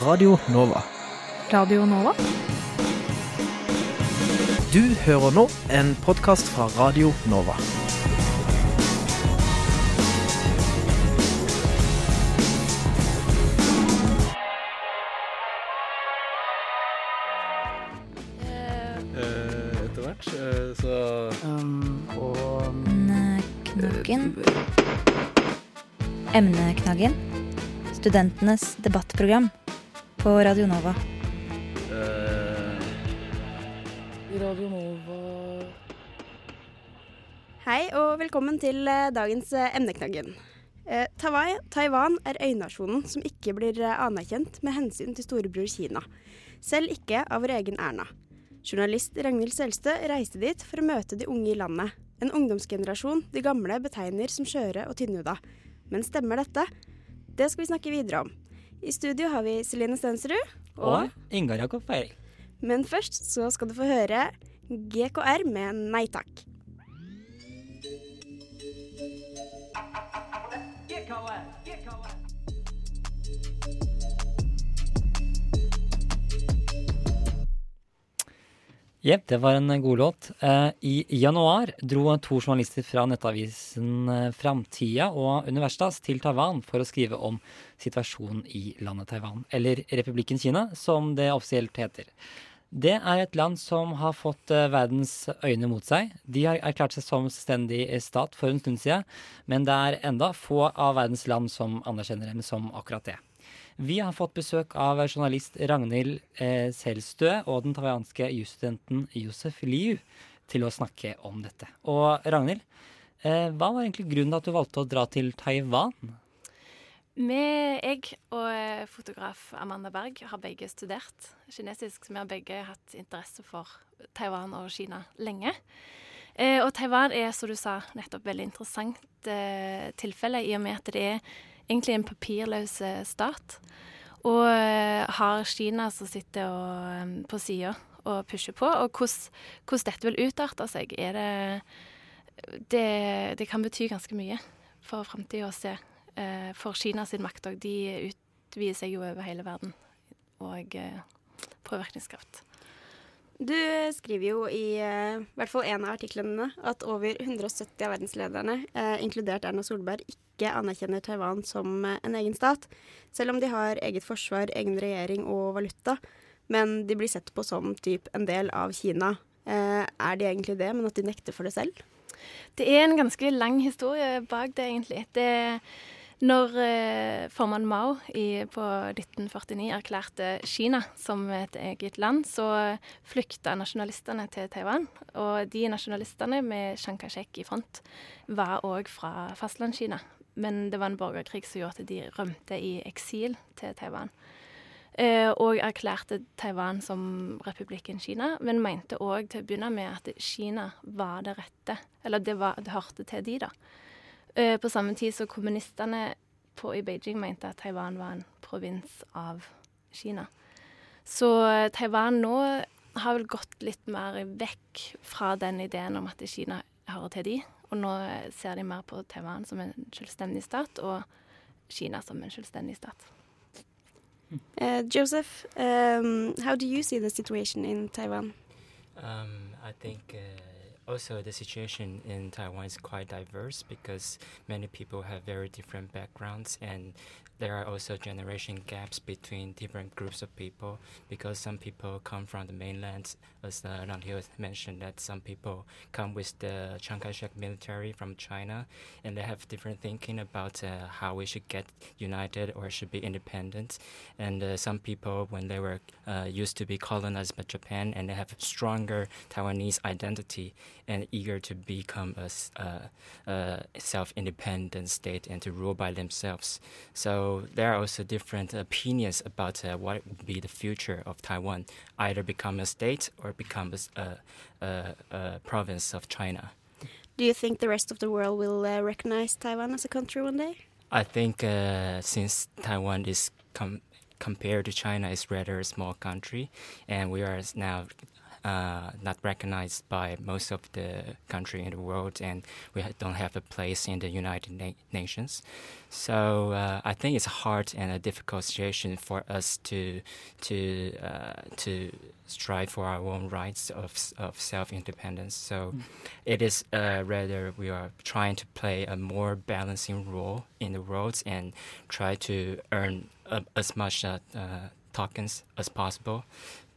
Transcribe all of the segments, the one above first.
Radio Nova. Radio Nova? Du hører nå en podkast fra Radio Nova. Eh, etter hvert, eh, så Um, og Emneknaggen. Emneknaggen. Studentenes debattprogram på Radio Nova. Uh... Radio Nova Hei og velkommen til eh, dagens eh, emneknaggen. Eh, Taiwan, Taiwan er øynasjonen som ikke blir anerkjent med hensyn til storebror Kina. Selv ikke av vår egen Erna. Journalist Ragnhild Selstø reiste dit for å møte de unge i landet. En ungdomsgenerasjon de gamle betegner som skjøre og tynnhuda. Men stemmer dette? Det skal vi snakke videre om. I studio har vi Celine Stensrud. Og Ingar Jakob Feiring. Men først så skal du få høre GKR med Nei takk. Jepp, det var en god låt. Eh, I januar dro to journalister fra nettavisen eh, Framtida og Universitas til Taiwan for å skrive om situasjonen i landet Taiwan, eller Republikken Kina, som det offisielt heter. Det er et land som har fått eh, verdens øyne mot seg. De har erklært seg som selvstendig stat for en stund siden, men det er enda få av verdens land som anerkjenner dem som akkurat det. Vi har fått besøk av journalist Ragnhild eh, Selstø og den taiwanske jusstudenten Josef Liu til å snakke om dette. Og Ragnhild, eh, hva var egentlig grunnen til at du valgte å dra til Taiwan? Vi, jeg og eh, fotograf Amanda Berg har begge studert kinesisk, så vi har begge hatt interesse for Taiwan og Kina lenge. Eh, og Taiwan er, som du sa, nettopp veldig interessant eh, tilfelle, i og med at det er egentlig en papirløs eh, stat. Og eh, har Kina som sitter og, eh, på sida og pusher på. Og hvordan, dette vil utarte seg, er det, det Det kan bety ganske mye for framtida å se. For Kina sin makt òg. De utvider seg jo over hele verden. Og påvirkningskraft. Du skriver jo i eh, hvert fall en av artiklene at over 170 av verdenslederne, eh, inkludert Erna Solberg, ikke anerkjenner Taiwan som eh, en egen stat, selv om de har eget forsvar, egen regjering og valuta. Men de blir sett på som typ en del av Kina. Er de egentlig det, men at de nekter for det selv? Det er en ganske lang historie bak det, egentlig. Det når eh, formann Mao i, på 1949 erklærte Kina som et eget land, så flykta nasjonalistene til Taiwan. Og de nasjonalistene med Chiang Kai-shek i front var òg fra fastlandskina. Men det var en borgerkrig som gjorde at de rømte i eksil til Taiwan. Eh, og erklærte Taiwan som republikken Kina, men mente òg til å begynne med at Kina var det rette. Eller det, var, det hørte til de, da. Eh, på samme tid så kommunistene på, i Beijing mente at Taiwan var en provins av Kina. Så eh, Taiwan nå har vel gått litt mer vekk fra den ideen om at Kina hører til de, og nå eh, ser de mer på Taiwan som en selvstendig stat, og Kina som en selvstendig stat. Uh, Joseph, um, how do you see the situation in Taiwan? Um, I think uh, also the situation in Taiwan is quite diverse because many people have very different backgrounds and there are also generation gaps between different groups of people because some people come from the mainland, as uh, Ranghil mentioned, that some people come with the Chiang Kai-shek military from China, and they have different thinking about uh, how we should get united or should be independent. And uh, some people, when they were uh, used to be colonized by Japan, and they have stronger Taiwanese identity and eager to become a, uh, a self-independent state and to rule by themselves. So there are also different opinions about uh, what would be the future of Taiwan, either become a state or become a province of China. Do you think the rest of the world will uh, recognize Taiwan as a country one day? I think uh, since Taiwan is com- compared to China is rather a small country, and we are now uh, not recognized by most of the country in the world, and we ha- don't have a place in the United Na- Nations. So uh, I think it's a hard and a difficult situation for us to to uh, to strive for our own rights of of self independence. So it is uh, rather we are trying to play a more balancing role in the world and try to earn uh, as much uh, uh, tokens as possible.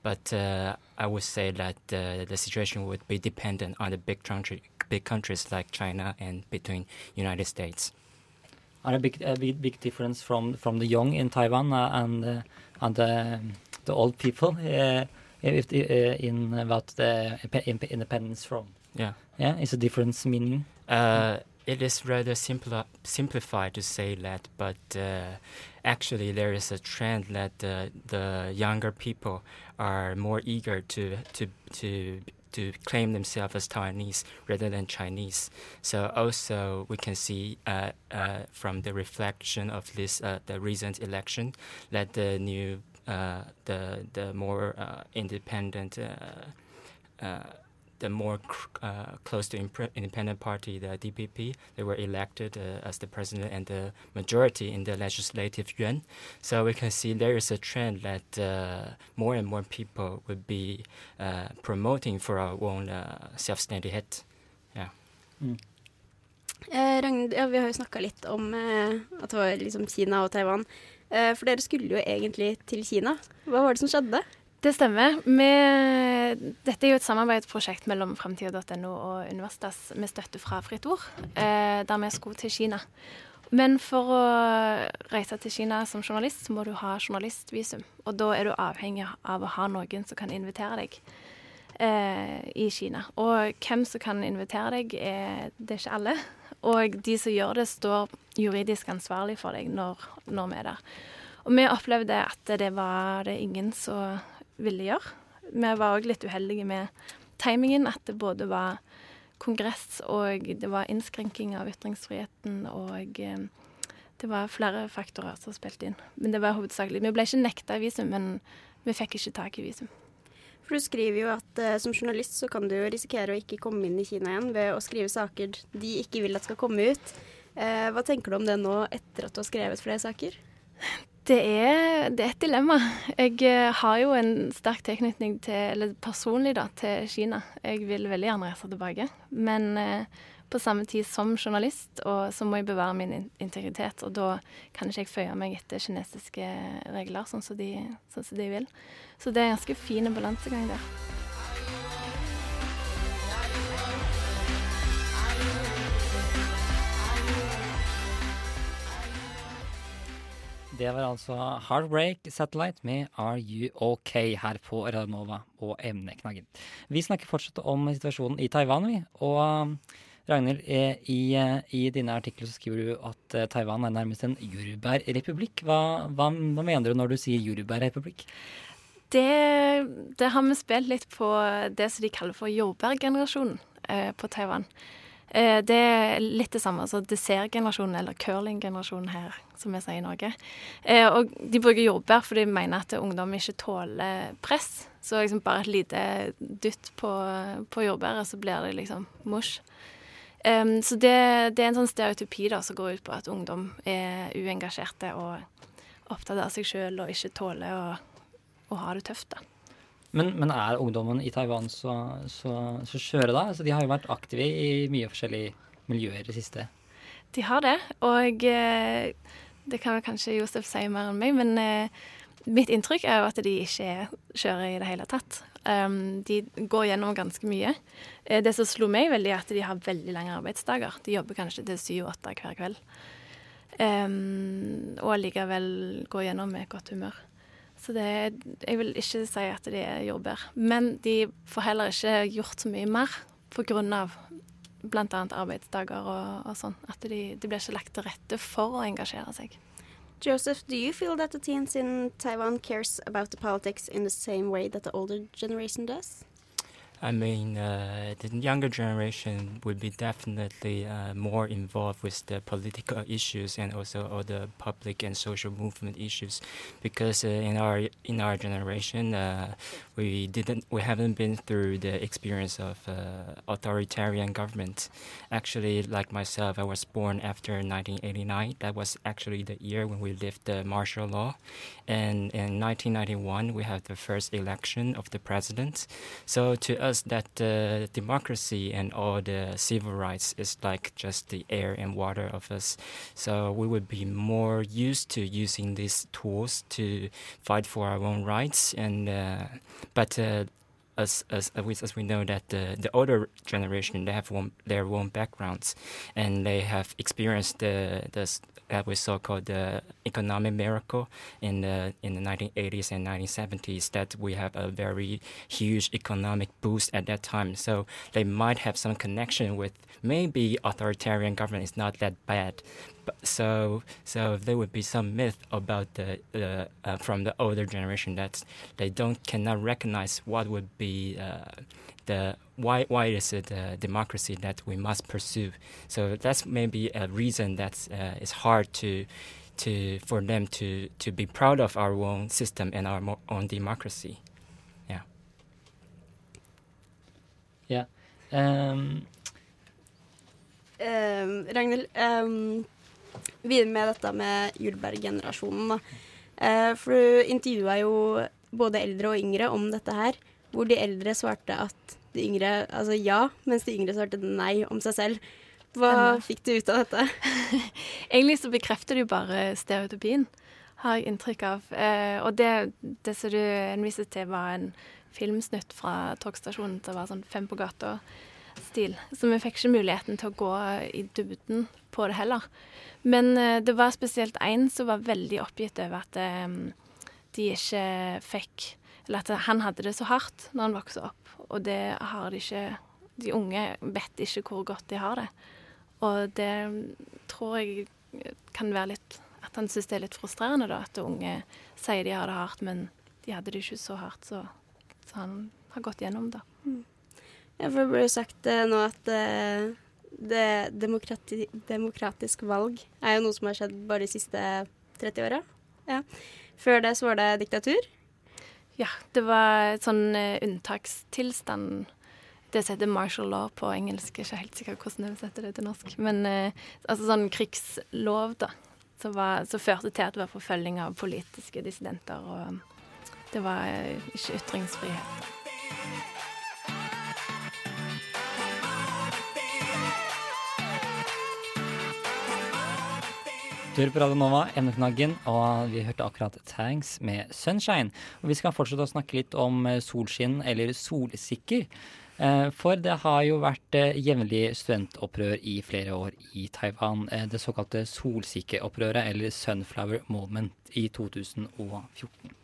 But uh, I would say that uh, the situation would be dependent on the big country, big countries like China and between United States. Are a big a big, big difference from from the young in Taiwan uh, and uh, and the the old people uh, if in about the independence from Yeah. yeah is a difference meaning Uh, it is rather simpli- simplified to say that, but uh, actually there is a trend that uh, the younger people are more eager to to to to claim themselves as Taiwanese rather than Chinese. So also we can see uh, uh, from the reflection of this uh, the recent election that the new uh, the the more independent. The more cr- uh, close to impre- independent party, the DPP, they were elected uh, as the president and the majority in the legislative yuan. So we can see there is a trend that uh, more and more people would be uh, promoting for our own uh, self-standighet. Yeah. Eh, Ragnhild, ja, vi har jo snakka litt om eh, at det var liksom Kina og Taiwan. Eh, for dere skulle jo egentlig til Kina. Hva var det som skjedde? Det stemmer. Vi, dette er jo et samarbeidsprosjekt mellom Framtida.no og Universitas med støtte fra Fritt Ord, eh, der vi skulle til Kina. Men for å reise til Kina som journalist, så må du ha journalistvisum. Og da er du avhengig av å ha noen som kan invitere deg eh, i Kina. Og hvem som kan invitere deg, er, det er ikke alle. Og de som gjør det, står juridisk ansvarlig for deg når, når vi er der. Og vi opplevde at det var det ingen som ville gjøre. Vi var òg litt uheldige med timingen, at det både var kongress og det var innskrenking av ytringsfriheten og eh, det var flere faktorer som spilte inn. Men det var hovedsakelig Vi ble ikke nekta visum, men vi fikk ikke tak i visum. For du skriver jo at eh, som journalist så kan du risikere å ikke komme inn i Kina igjen ved å skrive saker de ikke vil at skal komme ut. Eh, hva tenker du om det nå etter at du har skrevet flere saker? Det er, det er et dilemma. Jeg eh, har jo en sterk tilknytning til, eller personlig da, til Kina. Jeg vil veldig gjerne reise tilbake. Men eh, på samme tid som journalist, og så må jeg bevare min integritet. Og da kan ikke jeg føye meg etter kinesiske regler, sånn som de, sånn som de vil. Så det er en ganske fin balansegang der. Det var altså Heartbreak Satellite med Are You OK her på Radionova og emneknaggen. Vi snakker fortsatt om situasjonen i Taiwan, vi. Og um, Ragnhild, eh, i, eh, i dine artikler så skriver du at eh, Taiwan er nærmest en jordbærrepublikk. Hva, hva, hva mener du når du sier jordbærrepublikk? Det, det har vi spilt litt på det som de kaller for jordbærgenerasjonen eh, på Taiwan. Eh, det er litt det samme som dessertgenerasjonen, eller curlinggenerasjonen her, som vi sier i Norge. Eh, og de bruker jordbær fordi de mener at ungdom ikke tåler press. Så liksom bare et lite dytt på, på jordbæret, så blir det liksom mush. Um, så det, det er en sånn stereotypi da, som går ut på at ungdom er uengasjerte og opptatt av seg sjøl og ikke tåler å, å ha det tøft. da. Men, men er ungdommen i Taiwan så, så, så skjøre da? Altså, de har jo vært aktive i mye forskjellige miljøer i det siste. De har det, og eh, det kan vel kanskje Josef si mer enn meg, men eh, mitt inntrykk er jo at de ikke er skjøre i det hele tatt. Um, de går gjennom ganske mye. Eh, det som slo meg veldig, er at de har veldig lange arbeidsdager. De jobber kanskje til syv-åtte hver kveld. Um, og allikevel går gjennom med godt humør. Så det, jeg vil ikke si at de er jobber, Men de får heller ikke gjort så mye mer pga. bl.a. arbeidsdager og, og sånn. At de, de blir ikke lagt til rette for å engasjere seg. Joseph, do you feel that the teens in Taiwan cares about the politics in the same way that the older generation does? I mean, uh, the younger generation would be definitely uh, more involved with the political issues and also all the public and social movement issues, because uh, in our in our generation, uh, we didn't we haven't been through the experience of uh, authoritarian government. Actually, like myself, I was born after 1989. That was actually the year when we lived the martial law, and in 1991 we had the first election of the president. So to us, that uh, democracy and all the civil rights is like just the air and water of us. So we would be more used to using these tools to fight for our own rights. And uh, but uh, as as as we, know that the the older generation they have one, their own backgrounds, and they have experienced the the that we so called the economic miracle in the in the 1980s and 1970s that we have a very huge economic boost at that time. So they might have some connection with maybe authoritarian government is not that bad. So so there would be some myth about the the uh, from the older generation that they don't cannot recognize what would be uh, the why why is it a democracy that we must pursue. So that's maybe a reason that uh, it's hard to to for them to to be proud of our own system and our mo- own democracy. Yeah. Yeah. Um. Um, Ragnhild, um, videre med dette med Julberg-generasjonen. Eh, for du intervjua jo både eldre og yngre om dette her, hvor de eldre svarte at de yngre altså ja, mens de yngre svarte nei om seg selv. Hva fikk du ut av dette? Egentlig så bekrefter det jo bare stereotypien, har jeg inntrykk av. Eh, og det, det som du henviste til, var en filmsnutt fra togstasjonen som var sånn Fem på gata-stil. Så vi fikk ikke muligheten til å gå i dybden på det heller. Men eh, det var spesielt én som var veldig oppgitt over at eh, de ikke fikk Eller at han hadde det så hardt når han vokste opp, og det har de ikke De unge vet ikke hvor godt de har det. Og det tror jeg kan være litt At han syns det er litt frustrerende, da. At unge sier de har det hardt, men de hadde det ikke så hardt, så, så han har gått gjennom det. Ja, for det ble jo sagt eh, nå at eh, det demokrati demokratisk valg er jo noe som har skjedd bare de siste 30 åra. Ja. Før det så var det diktatur. Ja, det var et sånn eh, unntakstilstand. Det som heter martial law på engelsk. Jeg er ikke helt sikker hvordan jeg setter det til norsk. Men eh, altså sånn krigslov, da. Som førte til at det var forfølging av politiske dissidenter. Og det var eh, ikke ytringsfrihet. Du hører på Radio Nova, emneknaggen, og vi hørte akkurat Tanks med Sunshine. Og vi skal fortsette å snakke litt om eh, solskinn, eller solsikker. Eh, For det har jo vært eh, jevnlig studentopprør i flere år i Taiwan. Det såkalte solsikkeopprøret, eller Sunflower Moment, i 2014.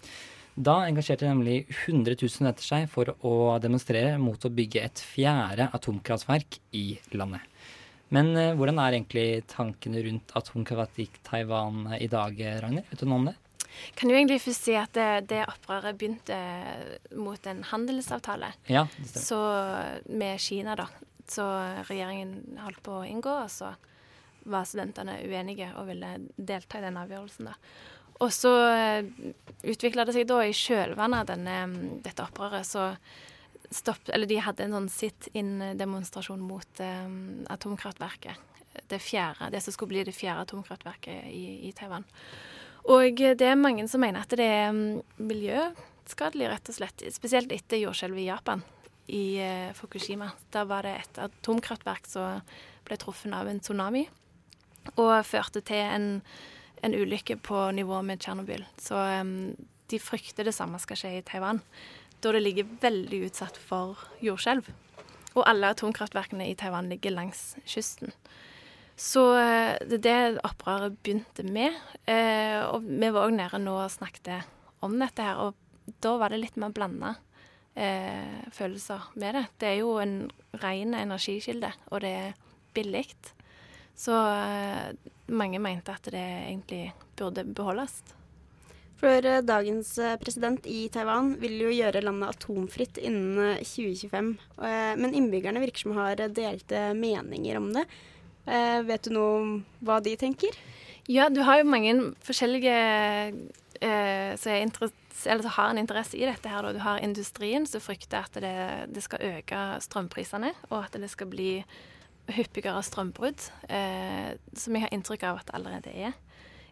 Da engasjerte nemlig 100 000 studenter seg for å demonstrere mot å bygge et fjerde atomkraftverk i landet. Men eh, hvordan er egentlig tankene rundt atomkraft i Taiwan eh, i dag, eh, Ragnhild? Vet du noe om det? Kan jo egentlig først si at det, det opprøret begynte mot en handelsavtale. Ja, det stemmer. Så med Kina, da. Så regjeringen holdt på å inngå, og så var studentene uenige og ville delta i den avgjørelsen, da. Og så utvikla det seg da i kjølvannet av denne, dette opprøret, så stopp, eller de hadde en sånn sit-in-demonstrasjon mot um, atomkraftverket. Det fjerde, det som skulle bli det fjerde atomkraftverket i, i Taiwan. Og det er mange som mener at det er mm, miljøskadelig, rett og slett. Spesielt etter jordskjelvet i Japan, i uh, Fukushima. Da var det et atomkraftverk som ble truffet av en tsunami, og førte til en, en ulykke på nivå med Tsjernobyl. Så um, de frykter det samme skal skje i Taiwan, da det ligger veldig utsatt for jordskjelv. Og alle atomkraftverkene i Taiwan ligger langs kysten. Så eh, det er det opprøret begynte med. Eh, og vi var òg nede nå og snakket om dette her, og da var det litt mer blanda eh, følelser med det. Det er jo en ren energikilde, og det er billig. Så eh, mange mente at det egentlig burde beholdes. For eh, dagens eh, president i Taiwan vil jo gjøre landet atomfritt innen eh, 2025. Eh, Men innbyggerne virker som har delte meninger om det. Vet du noe om hva de tenker? Ja, du har jo mange forskjellige eh, som som har en interesse i dette. her. Du har industrien som frykter at det, det skal øke strømprisene, og at det skal bli hyppigere strømbrudd, eh, som jeg har inntrykk av at det allerede er.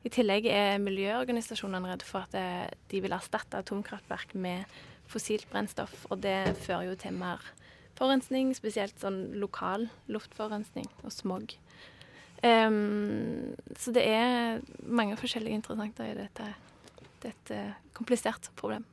I tillegg er miljøorganisasjonene redde for at de vil erstatte atomkraftverk med fossilt brennstoff, og det fører jo til mer forurensning, spesielt sånn lokal luftforurensning og smog. Um, så det er mange forskjellige interessanter i dette. Det et eh, komplisert problem.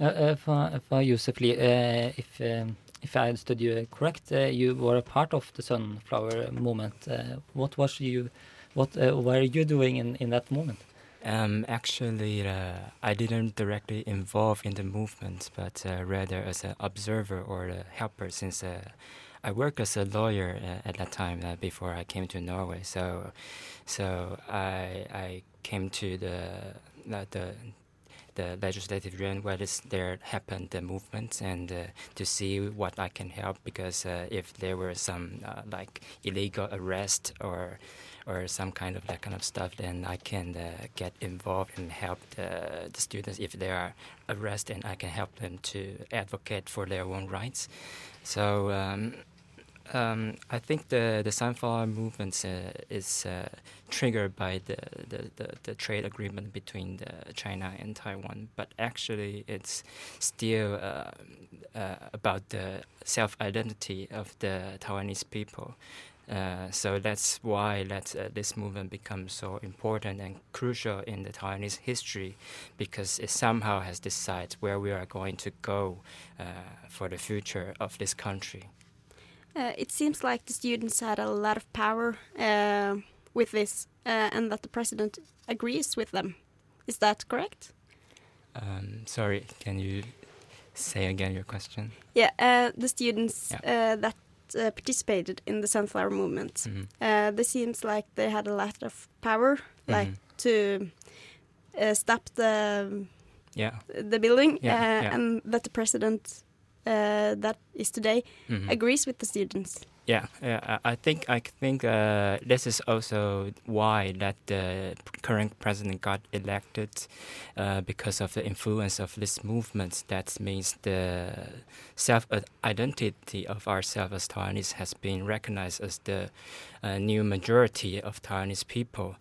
Uh, uh, for, Yusuf Lee, uh, if, uh, if I understood you correct, uh, you were a part of the sunflower movement. Uh, what was you, what uh, were you doing in, in that moment? Um, actually, uh, I didn't directly involve in the movement, but uh, rather as an observer or a helper, since uh, I worked as a lawyer uh, at that time uh, before I came to Norway. So, so I I came to the the. The legislative yuan where this there happened the movement and uh, to see what I can help because uh, if there were some uh, like illegal arrest or or some kind of that kind of stuff, then I can uh, get involved and help the, the students if they are arrested, and I can help them to advocate for their own rights. So um, um, I think the the sunflower movement uh, is uh, triggered by the, the, the, the trade agreement between China and Taiwan, but actually it's still uh, uh, about the self identity of the Taiwanese people. Uh, so that's why that uh, this movement becomes so important and crucial in the Taiwanese history, because it somehow has decided where we are going to go for the future of this country. Uh, it seems like the students had a lot of power uh, with this, uh, and that the president agrees with them. Is that correct? Um, sorry, can you say again your question? Yeah, uh, the students Yeah. uh, that uh, participated in the sunflower movement. Uh, they seems like they had a lot of power, like Mhm. to uh, stop the Yeah. the building, Yeah, yeah. and that the president uh, that is today Mhm. agrees with the students. Yeah, yeah. I I think I think uh, this is also why that the current president got elected uh, because of the influence of this movement. That means the self identity of ourselves as Taiwanese has been recognized as the uh, new majority of Taiwanese people.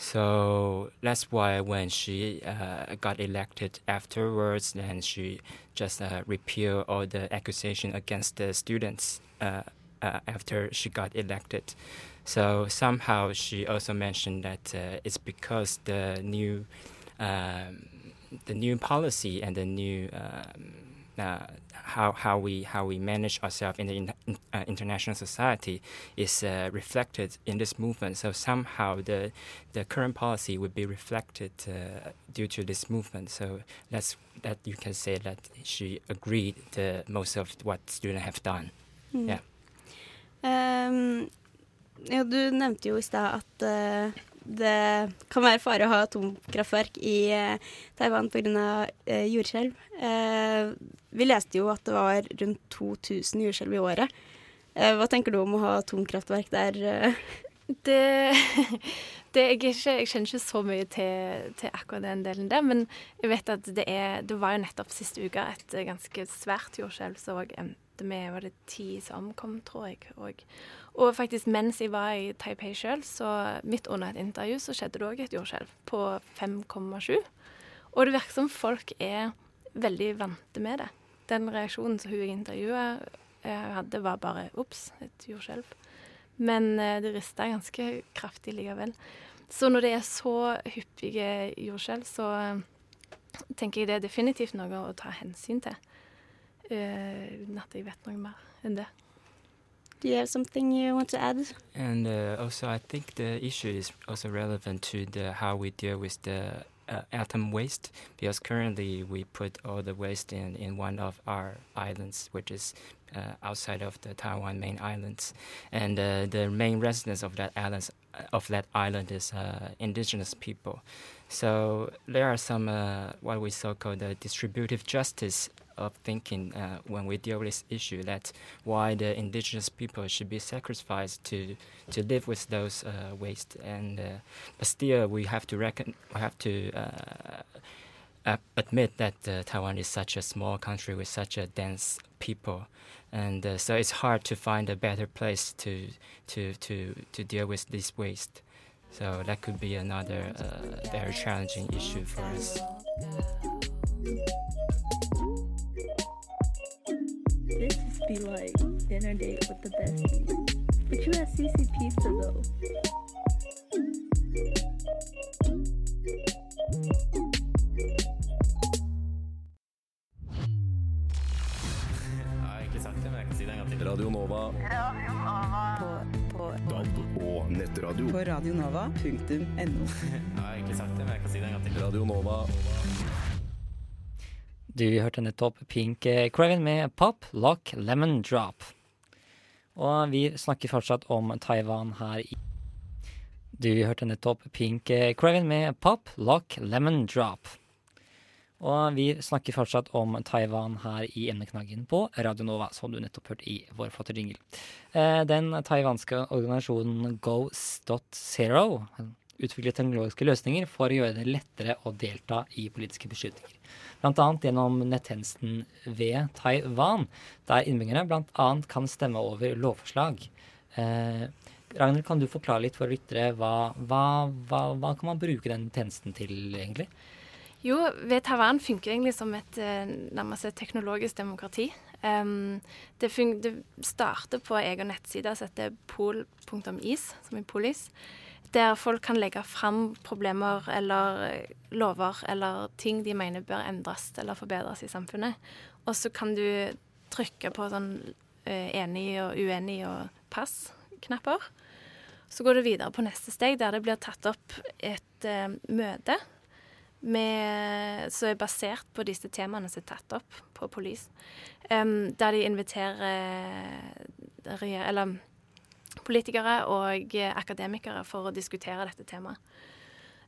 So that's why when she uh, got elected afterwards, then she just uh, repealed all the accusation against the students uh, uh, after she got elected. So somehow she also mentioned that uh, it's because the new um, the new policy and the new um, how how we how we manage ourselves in the in, uh, international society is uh, reflected in this movement. So somehow the the current policy would be reflected uh, due to this movement. So that's that you can say that she agreed the most of what students have done. Mm. Yeah. Um, ja, du nevnte jo i stad at eh, det kan være fare å ha atomkraftverk i uh, Taiwan pga. Uh, jordskjelv. Eh, vi leste jo at det var rundt 2000 jordskjelv i året. Eh, hva tenker du om å ha atomkraftverk der? eh? Det, det jeg, ikke, jeg kjenner ikke så mye til, til akkurat den delen der, men jeg vet at det er Det var jo nettopp siste uke et ganske svært jordskjelv som endte med Var det ti som omkom, tror jeg. Og, og faktisk mens jeg var i Taipei sjøl, så midt under et intervju, så skjedde det òg et jordskjelv på 5,7. Og det virker som folk er veldig vante med det. Den reaksjonen som hun jeg intervjua hadde, var bare ops, et jordskjelv. Men eh, det rista ganske kraftig likevel. Så når det er så hyppige jordskjelv, så eh, tenker jeg det er definitivt noe å ta hensyn til. Uten at jeg vet noe mer enn det. Do you have something you want to add? And uh, also, I think the issue is also relevant to the how we deal with the uh, atom waste because currently we put all the waste in in one of our islands, which is uh, outside of the Taiwan main islands, and uh, the main residents of that island of that island is uh, indigenous people. So there are some uh, what we so called the distributive justice of thinking uh, when we deal with this issue. that why the indigenous people should be sacrificed to to live with those uh, waste. And uh, but still, we have to reckon, we have to. Uh, uh, admit that Taiwan is such a small country with such a dense people, and so it's hard to find a better place to to to to deal with this waste. So that could be another very challenging issue for us. Be like dinner date with the besties. But you had CC pizza though. Radio Nova. På, på, DAB og nettradio. på radionova.no. Du hørte nettopp Pink eh, Craven med Pop Lock Lemon Drop. Og vi snakker fortsatt om Taiwan her i Du hørte nettopp Pink eh, Craven med Pop Lock Lemon Drop. Og vi snakker fortsatt om Taiwan her i emneknaggen på Radio Nova, som du nettopp hørte i vår flotte jingle. Eh, Den taiwanske organisasjonen Goes.Zero utvikler teknologiske løsninger for å gjøre det lettere å delta i politiske beslutninger. Annet gjennom nettjenesten ved Taiwan, der innbyggerne annet kan stemme over lovforslag. Eh, Ragnhild, kan du forklare litt for lyttere hva, hva, hva, hva kan man bruke den tjenesten til, egentlig? Jo, ved Taiwan funker egentlig som et eh, nærmest et teknologisk demokrati. Um, det, det starter på egen nettside som heter pol.is, som i polis, der folk kan legge fram problemer eller eh, lover eller ting de mener bør endres eller forbedres i samfunnet. Og så kan du trykke på sånn eh, enig og uenig og pass-knapper. Så går du videre på neste steg, der det blir tatt opp et uh, møte som er basert på disse temaene som er tatt opp på Police. Um, der de inviterer eller, politikere og eh, akademikere for å diskutere dette temaet.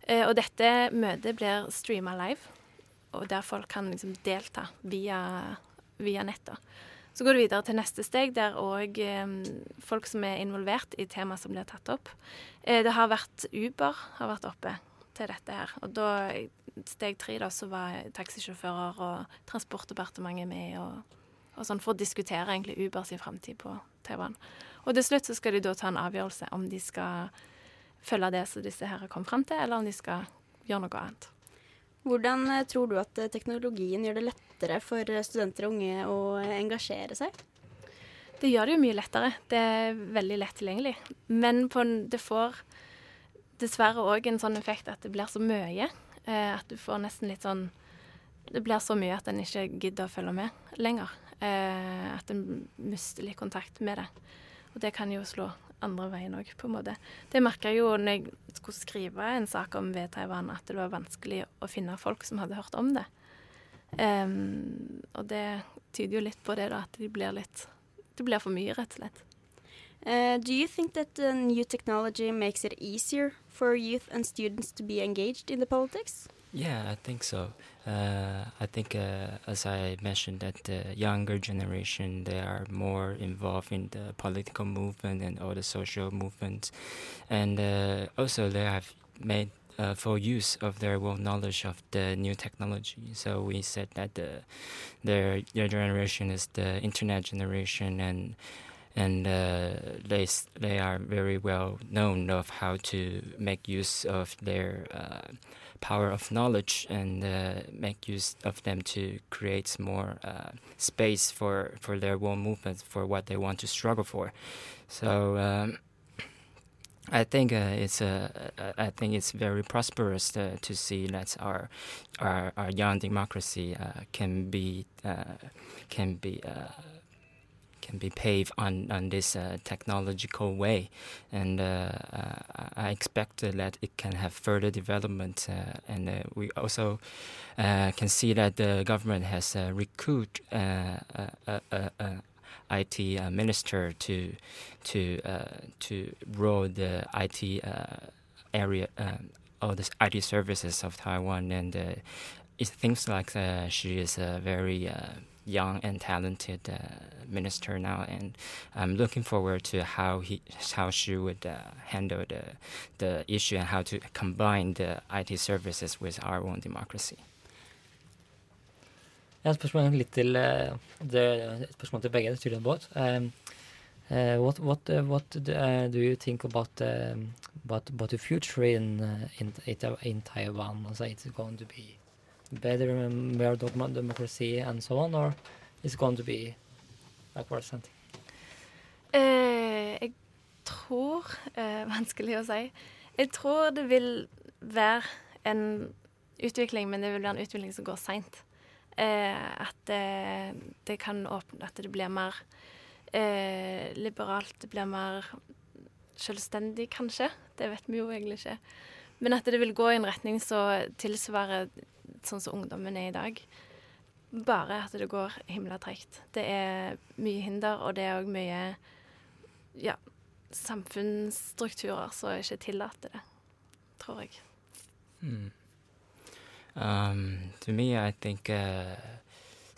Eh, og dette møtet blir streama live, og der folk kan liksom delta via, via nettet. Så går det videre til neste steg, der òg folk som er involvert i temaet som blir tatt opp. Eh, det har vært Uber har vært oppe til dette her. Og da, steg tre, da, så var taxisjåfører og Transportdepartementet med og, og sånn for å diskutere egentlig sin framtid på Taiwan. Og til slutt så skal de da ta en avgjørelse om de skal følge det som disse her kommet fram til, eller om de skal gjøre noe annet. Hvordan eh, tror du at eh, teknologien gjør det lettere for eh, studenter og unge å engasjere seg? Det gjør det jo mye lettere. Det er veldig lett tilgjengelig. Men det får dessverre òg en sånn effekt at det blir så mye. Eh, at du får nesten litt sånn Det blir så mye at en ikke gidder å følge med lenger. Eh, at en mister litt kontakt med det. Og det kan jo slå andre veien òg, på en måte. Det merka jeg jo når jeg skulle skrive en sak om ved Taiwan, at det var vanskelig å finne folk som hadde hørt om det. Um, og det tyder jo litt på det, da, at de blir litt Det blir for mye, rett og slett. Uh, do you think that the new technology makes it easier for youth and students to be engaged in the politics? Yeah, I think so. Uh, I think, uh, as I mentioned, that the younger generation they are more involved in the political movement and all the social movements, and uh, also they have made uh, full use of their well knowledge of the new technology. So we said that the their their generation is the internet generation and. And uh, they they are very well known of how to make use of their uh, power of knowledge and uh, make use of them to create more uh, space for, for their own movement for what they want to struggle for. So um, I think uh, it's uh, uh, I think it's very prosperous uh, to see that our our, our young democracy can be can be. Uh, can be paved on, on this uh, technological way, and uh, uh, I expect uh, that it can have further development. Uh, and uh, we also uh, can see that the government has uh, recruited uh, IT uh, minister to to uh, to rule the IT uh, area um, all the IT services of Taiwan, and uh, it seems like uh, she is a very uh, young and talented uh, minister now, and I'm looking forward to how he how she would uh, handle the the issue and how to combine the IT services with our own democracy. Jeg har et litt til eh, det, et spørsmål til begge. styrer. Um, uh, what what uh, what do, uh, you think about um, about about the future in uh, in in Taiwan? Also, it's going to be better and more democracy and so on, or is it going to be worse? something? Uh, jeg tror uh, Vanskelig å si. Jeg tror det vil være en utvikling, men det vil være en utvikling som går seint. Uh, at det, det kan åpne At det blir mer eh, liberalt, det blir mer selvstendig, kanskje. Det vet vi jo egentlig ikke. Men at det vil gå i en retning som tilsvarer sånn som ungdommen er i dag. Bare at det går himla tregt. Det er mye hinder, og det er òg mye ja, samfunnsstrukturer som ikke tillater det, tror jeg. Mm. Um, to me, I think uh,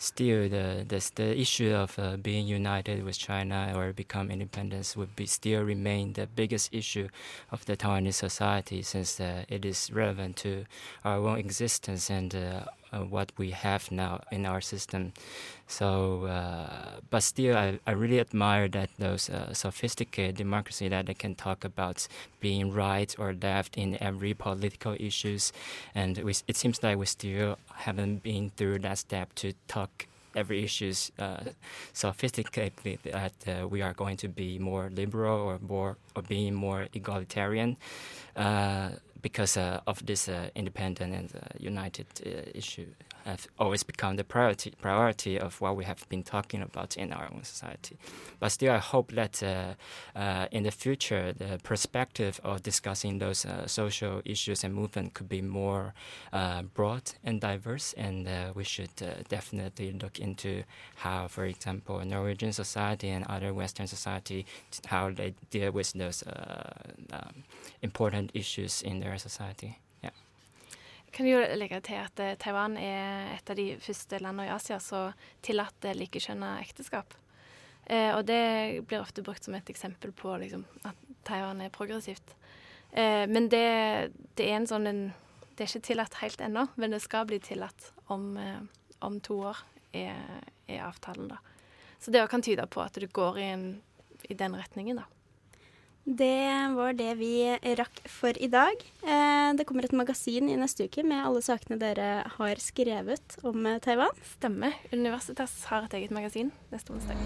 still the, the the issue of uh, being united with China or become independence would be still remain the biggest issue of the Taiwanese society since uh, it is relevant to our own existence and uh, what we have now in our system. So, uh, but still, I, I really admire that those uh, sophisticated democracy that they can talk about being right or left in every political issues, and we, it seems like we still haven't been through that step to talk every issues uh, sophisticatedly that uh, we are going to be more liberal or more or being more egalitarian uh, because uh, of this uh, independent and uh, united issue have always become the priority priority of what we have been talking about in our own society. But still, I hope that uh, uh, in the future, the perspective of discussing those uh, social issues and movement could be more broad and diverse, and we should definitely look into how, for example, Norwegian society and other Western society, how they deal with those um, important issues in their society. Kan jo legge til at eh, Taiwan er et av de første landene i Asia som tillater likekjønna ekteskap. Eh, og det blir ofte brukt som et eksempel på liksom, at Taiwan er progressivt. Eh, men det, det er en sånn en, Det er ikke tillatt helt ennå, men det skal bli tillatt om, eh, om to år, er, er avtalen, da. Så det kan tyde på at det går i, en, i den retningen, da. Det var det vi rakk for i dag. Eh, det kommer et magasin i neste uke med alle sakene dere har skrevet om eh, Taiwan. Stemmer. Universitas har et eget magasin neste onsdag.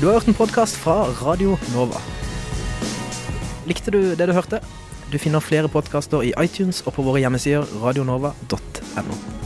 Du har hørt en podkast fra Radio Nova. Likte du det du hørte? Du finner flere podkaster i iTunes og på våre hjemmesider radionova.no.